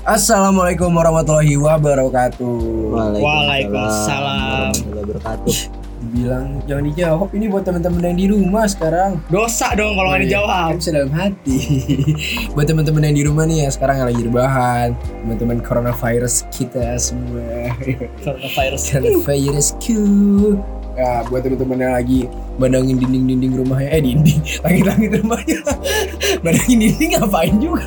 Assalamualaikum warahmatullahi wabarakatuh. Waalaikumsalam. warahmatullahi wabarakatuh. Bilang jangan dijawab ini buat teman-teman yang di rumah sekarang. Dosa dong kalau nggak iya. dijawab. Kan bisa dalam hati. buat teman-teman yang di rumah nih ya sekarang yang lagi rebahan, teman-teman coronavirus kita semua. Coronavirus. Coronavirusku. Ya, buat teman-teman yang lagi bandangin dinding-dinding rumahnya, eh dinding, langit-langit rumahnya. bandangin dinding ngapain juga?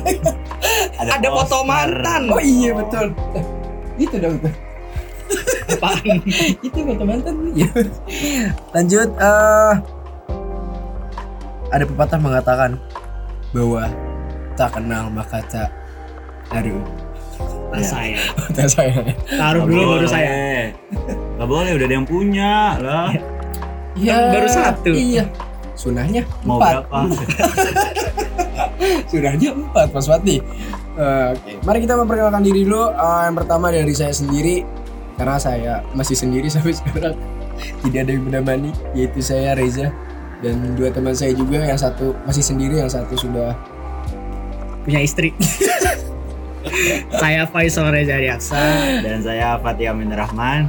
Ada foto mantan. Oh iya betul. Eh, Itu dong tuh. Apaan? itu foto mantan ya lanjut eh ada pepatah mengatakan bahwa tak kenal maka tak aduh saya. tak saya Taruh dulu baru saya. Gak boleh, udah ada yang punya lah. iya baru satu. iya sunahnya Mau empat berapa? sunahnya empat Mas Fatih Eh, oke mari kita memperkenalkan diri dulu Eh, yang pertama dari saya sendiri karena saya masih sendiri sampai sekarang tidak ada yang menemani yaitu saya Reza dan dua teman saya juga yang satu masih sendiri yang satu sudah Punya istri. saya Faisal Reza Diaksa. Dan saya Fatih Amin Rahman.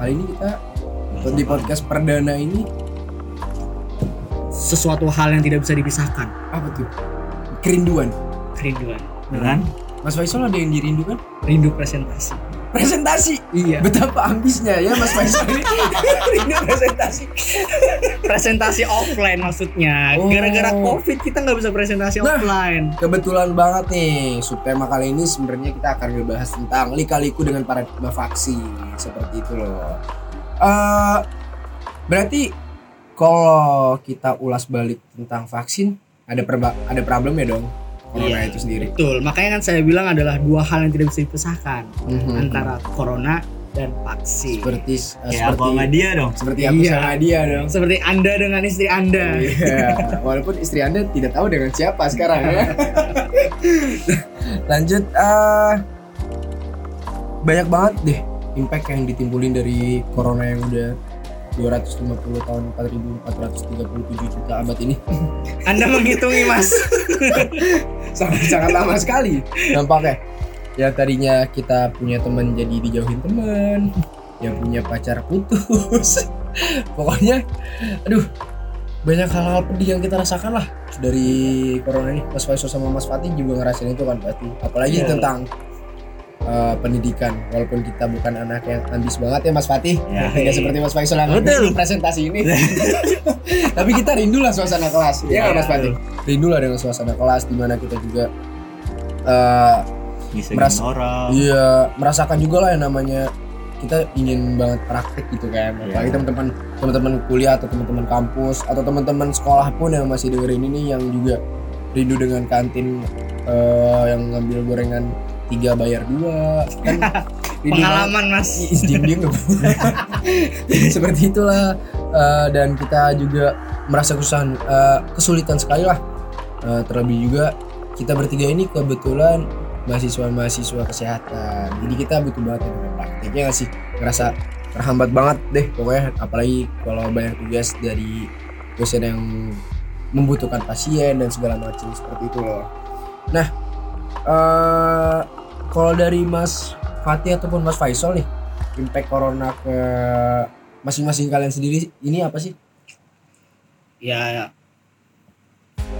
kali ini kita di podcast perdana ini Sesuatu hal yang tidak bisa dipisahkan. apa tuh kerinduan Kerinduan. Dengan Mas Faisal ada yang dirindukan Rindu presentasi. presentasi Iya. betapa ambisnya ya Mas Faisal ini rindu presentasi Presentasi offline maksudnya. Oh. Gara-gara covid kita nggak bisa presentasi Nah. offline. kebetulan banget nih subtema kali ini sebenarnya kita akan ngebahas tentang lika-liku dengan paradigma vaksin seperti itu loh Eh, berarti kalau kita ulas balik tentang vaksin ada perba- ada problem ya dong corona Iya. itu sendiri Betul. Makanya kan saya bilang adalah dua hal yang tidak bisa dipisahkan Mhm. antara corona dan vaksin. seperti kayak aku seperti sama dia dong. seperti aku Iya. sama dia dong Seperti Anda dengan istri Anda. Iya, walaupun istri anda tidak tahu dengan siapa sekarang ya. Lanjut, eh banyak banget deh impact yang ditimbulin dari corona yang udah 250 tahun 4437 juta abad ini. Anda menghitungi Mas. sangat sangat lama sekali. Nampaknya. Yang tadinya kita punya teman jadi dijauhin teman. Yang punya pacar putus. Pokoknya aduh banyak hal-hal pedih yang kita rasakan lah. Dari corona ini Mas Faisal sama Mas Fatih juga ngerasain itu kan berarti apalagi Iya. tentang uh, pendidikan walaupun kita bukan anak yang ambis banget ya Mas Fatih Ya. tidak seperti Mas Faisal yang Betul. presentasi ini tapi kita rindu lah suasana kelas ya nggak Mas Fatih rindu lah dengan suasana kelas di mana kita juga uh, Bisa Meras- orang. iya merasakan juga lah yang namanya kita ingin banget praktek gitu kan apalagi Iya. teman-teman teman-teman kuliah atau teman-teman kampus atau teman-teman sekolah pun yang masih dengerin ini yang juga rindu dengan kantin eh, yang ngambil gorengan tiga bayar dua kan. Pengalaman Mas. Ih, diem-diem dong. seperti itulah Eh, dan kita juga merasa kesusahan eh, kesulitan sekali lah Eh, terlebih juga kita bertiga ini kebetulan mahasiswa-mahasiswa kesehatan jadi kita butuh banget yang prakteknya nggak sih ngerasa terhambat banget deh pokoknya apalagi kalau banyak tugas dari dosen yang membutuhkan pasien dan segala macam seperti itu loh nah eh kalau dari Mas Fatih ataupun Mas Faisal nih impact corona ke masing-masing kalian sendiri ini apa sih? Ya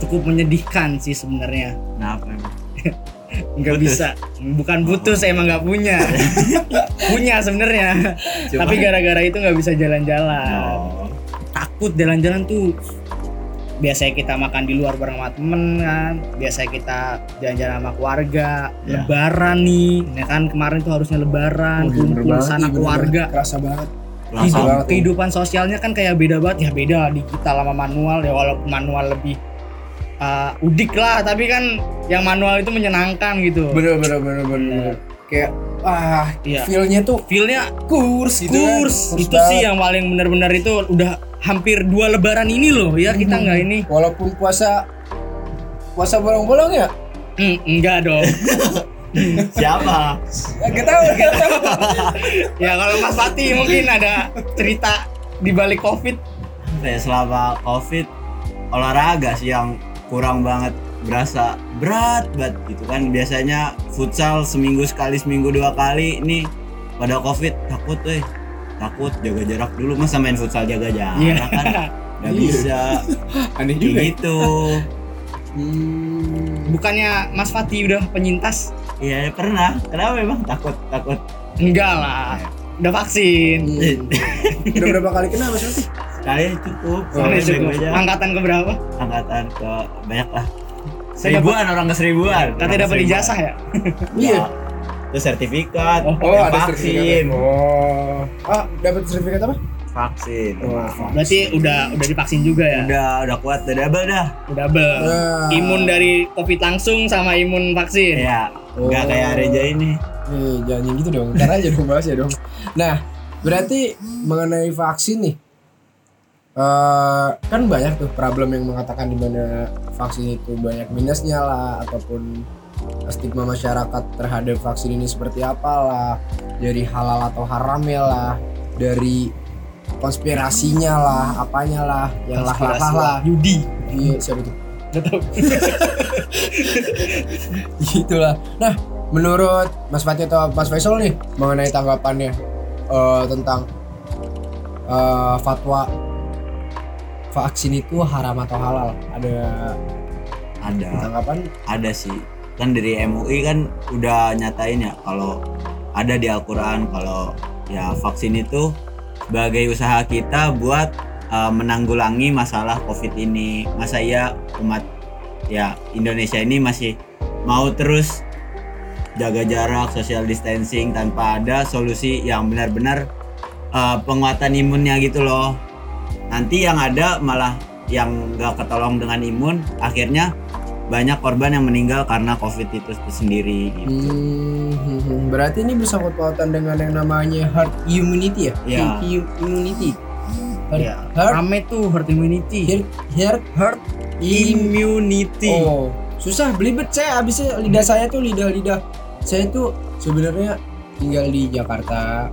cukup menyedihkan sih sebenarnya. Kenapa emang? Nggak bisa. Bukan putus emang nggak punya. punya sebenarnya. Tapi gara-gara itu nggak bisa jalan-jalan. Oh. Takut jalan-jalan tuh biasanya kita makan di luar bareng sama temen kan biasanya kita jalan-jalan sama keluarga Ya. lebaran nih ya kan kemarin tuh harusnya lebaran Oh, bener kumpul banget, sana bener keluarga banget. kerasa banget. Hidup- banget kehidupan sosialnya kan kayak beda banget ya beda digital sama manual ya walaupun manual lebih uh, udik lah tapi kan yang manual itu menyenangkan gitu Bener bener bener bener. Kayak ah Iya. feelnya tuh feelnya kurs gitu kan. kurs itu sih yang paling benar-benar itu udah hampir dua lebaran ini loh ya kita Hmm. nggak ini Walaupun puasa puasa bolong-bolong ya? Hmm, enggak dong Siapa? Gak tahu, gak tahu. ya kalau Mas Fatih mungkin ada cerita di balik covid ya, selama covid olahraga sih yang kurang banget berasa berat banget gitu kan biasanya futsal seminggu sekali seminggu dua kali ini pada covid takut eh takut jaga jarak dulu masa main futsal jaga jarak Iya. kan nggak Iya. bisa Aneh kayak juga. ya. gitu Hmm. Bukannya Mas Fatih udah penyintas? iya pernah kenapa memang takut takut Enggak lah. Udah vaksin. Hmm. Udah berapa kali kena Mas Fatih? sekali cukup Oh, cukup. Angkatan ke berapa? angkatan ke banyak lah Saya seribuan orang ke seribuan Katanya dapat ijazah ya? Iya. Ya, itu sertifikat Oh, Oh, ada vaksin sertifikat. Oh. Ah, dapat sertifikat apa? vaksin Oh, Berarti udah udah divaksin juga ya? udah udah kuat udah double dah Udah double. Nah. Imun dari COVID langsung sama imun vaksin. ya Oh. nggak kayak Reja ini Eh, jangan yang gitu dong. Ntar aja dong bahas ya dong. Nah, berarti mengenai vaksin nih. Eh kan banyak tuh problem yang mengatakan di mana vaksin itu banyak minusnya lah ataupun stigma masyarakat terhadap vaksin ini seperti apalah dari halal atau haramnya lah dari konspirasinya lah apanya lah yang lah lah lah lah Yudi. iya siapa tuh Nggak tahu. gitulah nah menurut Mas Fatih atau Mas Faisal nih mengenai tanggapannya eh, tentang eh, fatwa vaksin itu haram atau halal? Ada ada. tanggapan? Ada sih. Kan dari MUI kan udah nyatain ya kalau ada di Al-Quran kalau ya vaksin itu sebagai usaha kita buat uh, menanggulangi masalah COVID ini. Masa ya umat ya Indonesia ini masih mau terus jaga jarak social distancing tanpa ada solusi yang benar-benar uh, penguatan imunnya gitu loh nanti yang ada malah yang nggak ketolong dengan imun akhirnya banyak korban yang meninggal karena covid itu sendiri gitu. Hmm, berarti ini bersangkut pautan dengan yang namanya herd immunity ya Iya. Hu- immunity herd, Iya. herd, Rame tuh herd immunity. herd, herd, herd im- Immunity. Oh, susah belibet saya abisnya lidah saya tuh lidah-lidah saya tuh sebenarnya tinggal di Jakarta,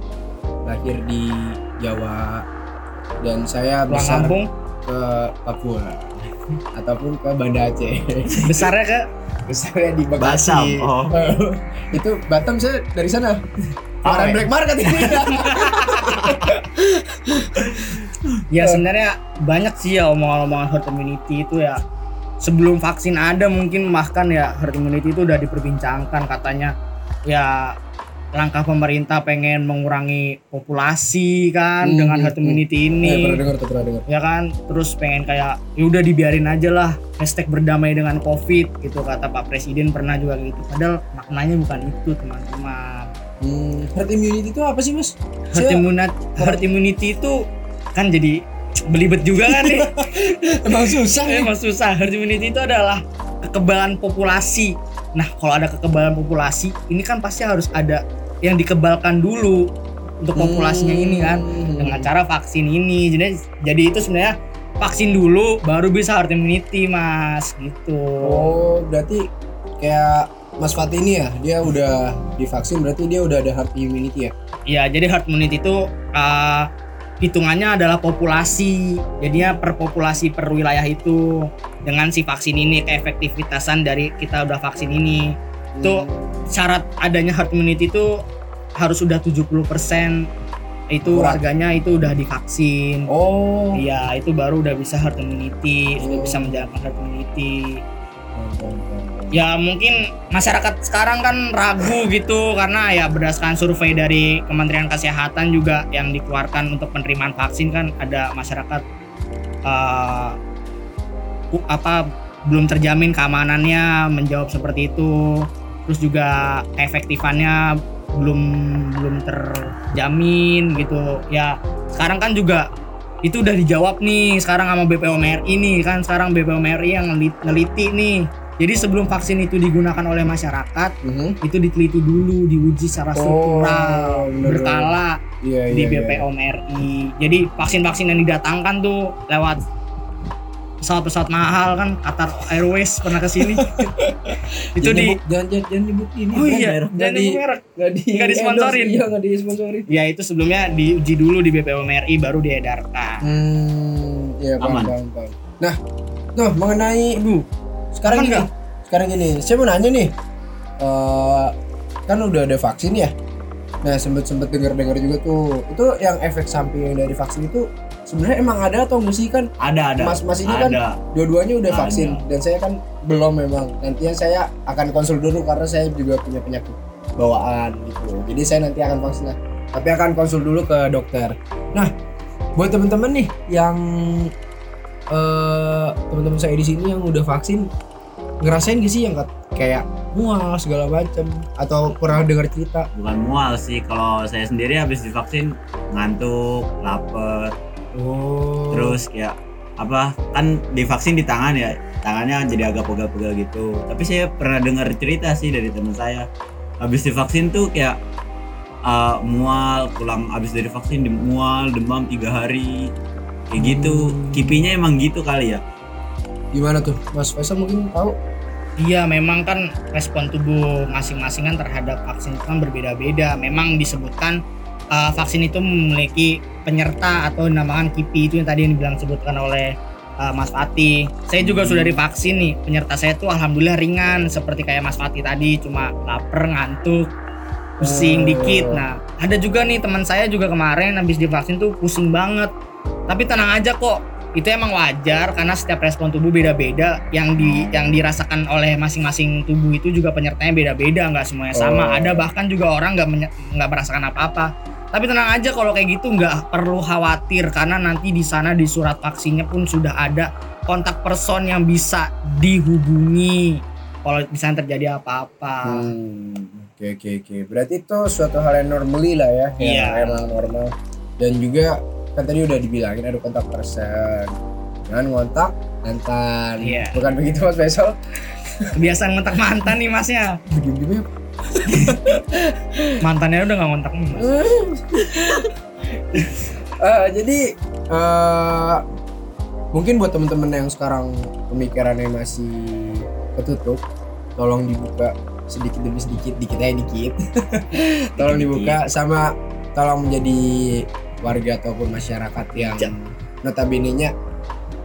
lahir di Jawa dan saya Pulang besar kampung ke Papua ataupun ke Banda Aceh. besarnya ke Besarnya di Batam, Bekasi. oh. Itu Batam saya dari sana. Oh, Orang ya. black market ini. ya sebenarnya banyak sih ya omongan-omongan herd immunity itu ya sebelum vaksin ada mungkin bahkan ya herd immunity itu udah diperbincangkan katanya ya langkah pemerintah pengen mengurangi populasi kan Hmm, dengan hmm, herd immunity ini. Eh, pernah dengar pernah dengar. ya kan? Terus pengen kayak ya udah dibiarin aja lah hashtag berdamai dengan covid gitu kata Pak Presiden pernah juga gitu. Padahal maknanya bukan itu teman-teman. Hmm, herd immunity itu apa sih mas? herd, immunity, herd immunity itu kan jadi belibet juga kan nih. Emang susah ya. emang susah. Herd immunity itu adalah kekebalan populasi. Nah kalau ada kekebalan populasi ini kan pasti harus ada yang dikebalkan dulu untuk populasinya ini kan. Hmm. dengan cara vaksin ini. Jadi jadi itu sebenarnya vaksin dulu baru bisa herd immunity mas. Gitu. Oh, berarti kayak Mas Fatih ini ya, dia udah divaksin berarti dia udah ada herd immunity ya? ya jadi herd immunity itu uh, hitungannya adalah populasi. Jadinya per populasi per wilayah itu dengan si vaksin ini keefektivitasan dari kita udah vaksin ini Itu syarat adanya herd immunity itu harus sudah 70% itu Kurang. warganya itu udah divaksin Oh. Iya, itu baru udah bisa herd immunity, Oh. bisa menjalankan herd immunity. Ya mungkin masyarakat sekarang kan ragu gitu karena ya berdasarkan survei dari Kementerian Kesehatan juga yang dikeluarkan untuk penerimaan vaksin kan ada masyarakat ku- apa belum terjamin keamanannya menjawab seperti itu. Terus juga keefektifannya belum belum terjamin gitu. Ya sekarang kan juga itu udah dijawab nih sekarang sama BPOM RI nih kan sekarang BPOM RI yang ngelit- neliti nih jadi sebelum vaksin itu digunakan oleh masyarakat Mhm. itu diteliti dulu diuji secara struktural Oh, berkala Iya, di iya, iya. BPOM RI jadi vaksin-vaksin yang didatangkan tuh lewat pesawat-pesawat mahal kan Qatar Airways pernah ke sini itu Jangan di nyebut- jangan, jangan, jangan nyebut ini. oh iya merek. jangan nyebut merek nggak di, Nggak disponsorin. endorse. Iya, nggak disponsorin. ya itu sebelumnya diuji dulu di BPOM RI baru diedarkan Hmm, iya paham, paham, paham. Nah, tuh mengenai aduh sekarang Aman gini, sekarang gini saya mau nanya nih eh, kan udah ada vaksin ya nah sempet sempet dengar dengar juga tuh itu yang efek samping dari vaksin itu sebenarnya emang ada atau enggak sih kan? Ada ada. Mas- mas ini kan ada. dua-duanya udah Ada. vaksin. Dan saya kan belum memang. Nantinya saya akan konsul dulu karena saya juga punya penyakit bawaan gitu. Jadi saya nanti akan vaksin lah. Tapi akan konsul dulu ke dokter. Nah buat teman-teman nih yang eh teman-teman saya di sini yang udah vaksin ngerasain gak sih yang kayak mual segala macem? Atau pernah dengar cerita? Bukan mual sih. Kalau saya sendiri habis divaksin ngantuk lapar oh. Terus kayak apa kan divaksin di tangan ya tangannya jadi agak pegal-pegal gitu. Tapi saya pernah dengar cerita sih dari teman saya habis divaksin tuh kayak uh, mual pulang habis dari vaksin mual demam tiga hari kayak gitu. Hmm. kipinya emang gitu kali ya? Gimana tuh? Mas Faisal mungkin tahu? Iya, memang kan respon tubuh masing-masing kan terhadap vaksin itu kan berbeda-beda. Memang disebutkan uh, vaksin itu memiliki penyerta atau dinamakan KIPI itu yang tadi yang dibilang sebutkan oleh uh, Mas Fatih. Saya juga sudah divaksin nih. Penyerta saya tuh alhamdulillah ringan seperti kayak Mas Fatih tadi, cuma lapar, ngantuk, pusing Oh. dikit. Nah, ada juga nih teman saya juga kemarin habis divaksin tuh pusing banget. Tapi tenang aja kok, itu emang wajar karena setiap respon tubuh beda-beda yang di yang dirasakan oleh masing-masing tubuh itu juga penyertanya beda-beda nggak semuanya Oh. sama ada bahkan juga orang nggak nggak merasakan apa-apa tapi tenang aja kalau kayak gitu nggak perlu khawatir karena nanti di sana di surat vaksinnya pun sudah ada kontak person yang bisa dihubungi kalau misalnya terjadi apa-apa Hmm, Oke oke oke. Berarti itu suatu hal yang normally lah ya, yang Iya. emang normal. Dan juga kan tadi udah dibilangin ada kontak person. Jangan ngontak mantan. Iya. Bukan begitu Mas Faisal? Kebiasaan ngontak mantan nih masnya mantannya udah nggak ngontak nih mas. Eh, jadi eh mungkin buat temen-temen yang sekarang pemikirannya masih ketutup, tolong dibuka sedikit demi sedikit, dikit aja dikit. tolong dibuka sama tolong menjadi warga ataupun masyarakat yang notabene-nya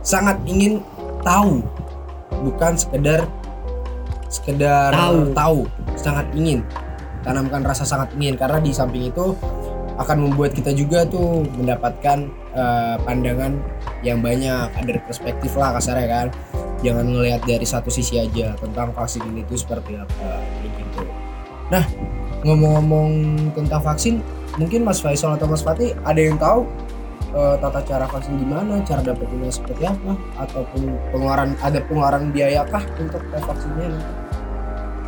sangat ingin tahu, bukan sekedar sekedar Tahu. tahu, sangat ingin tanamkan rasa sangat ingin. Karena di samping itu akan membuat kita juga tuh mendapatkan eh, pandangan yang banyak ada perspektif lah kasarnya kan. Jangan ngelihat dari satu sisi aja tentang vaksin ini tuh seperti apa gitu. Nah ngomong-ngomong tentang vaksin mungkin Mas Faisal atau Mas Fatih ada yang tahu eh, tata cara vaksin gimana cara dapetinnya seperti apa ataupun pengeluaran ada pengeluaran biaya kah untuk vaksinnya?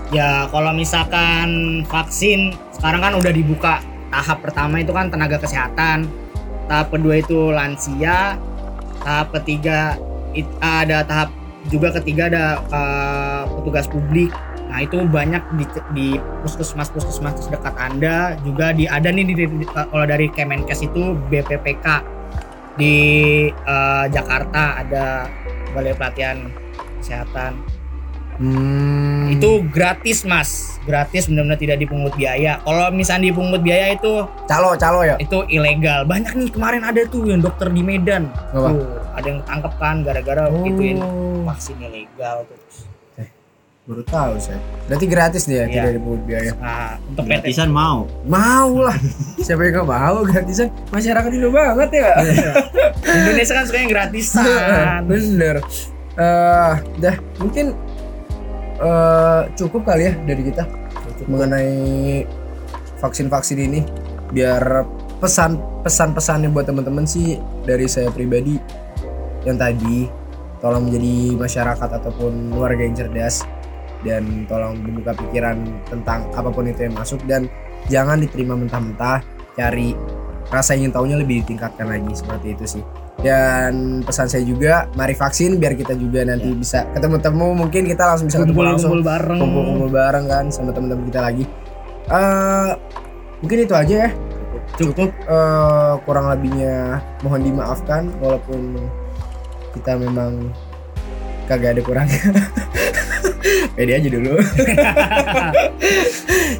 Ya kalau misalkan vaksin sekarang kan udah dibuka tahap pertama itu kan tenaga kesehatan, tahap kedua itu lansia, tahap ketiga ada tahap juga ketiga ada eh, petugas publik. Nah itu banyak di, di puskesmas puskesmas terdekat anda juga di ada nih di, di- kalau dari Kemenkes itu BPPK di eh, Jakarta ada balai pelatihan kesehatan. Hmm. itu gratis mas. Gratis benar-benar tidak dipungut biaya. Kalau misalnya dipungut biaya itu calo calo ya? Itu ilegal. Banyak nih kemarin ada tuh yang dokter di Medan. Apa? tuh ada yang ketangkep kan gara-gara gituin Oh. vaksin ilegal tuh baru tahu saya berarti gratis dia Iya. tidak dipungut biaya. Nah untuk PT. gratisan mau. Mau lah. Siapa yang gak mau gratisan? Masyarakat Indo banget ya. Indonesia kan sukanya gratisan. Bener. Eh dah mungkin eh cukup kali ya dari kita mengenai vaksin-vaksin ini. Biar pesan pesan-pesannya buat teman-teman sih dari saya pribadi. Yang tadi tolong menjadi masyarakat ataupun warga yang cerdas dan tolong membuka pikiran tentang apa pun itu yang masuk. Dan jangan diterima mentah-mentah. Cari rasa ingin tahunya lebih ditingkatkan lagi. Seperti itu sih. Dan pesan saya juga mari vaksin biar kita juga nanti bisa ketemu-temu. Mungkin kita langsung bisa ketemu langsung. kumpul-kumpul bareng. Kumpul-kumpul bareng kan sama teman-teman kita lagi. Eh mungkin itu aja ya. Cukup. Eh, kurang lebihnya mohon dimaafkan walaupun kita memang kagak ada kurangnya pede aja dulu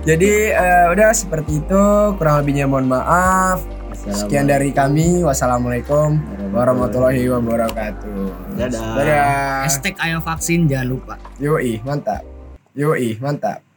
jadi eh, udah seperti itu kurang lebihnya mohon maaf Sekian dari kami. Wassalamualaikum warahmatullahi wabarakatuh. Dadah. Dadah. Hashtag ayo vaksin jangan lupa. Yoi, mantap. Yoi, mantap.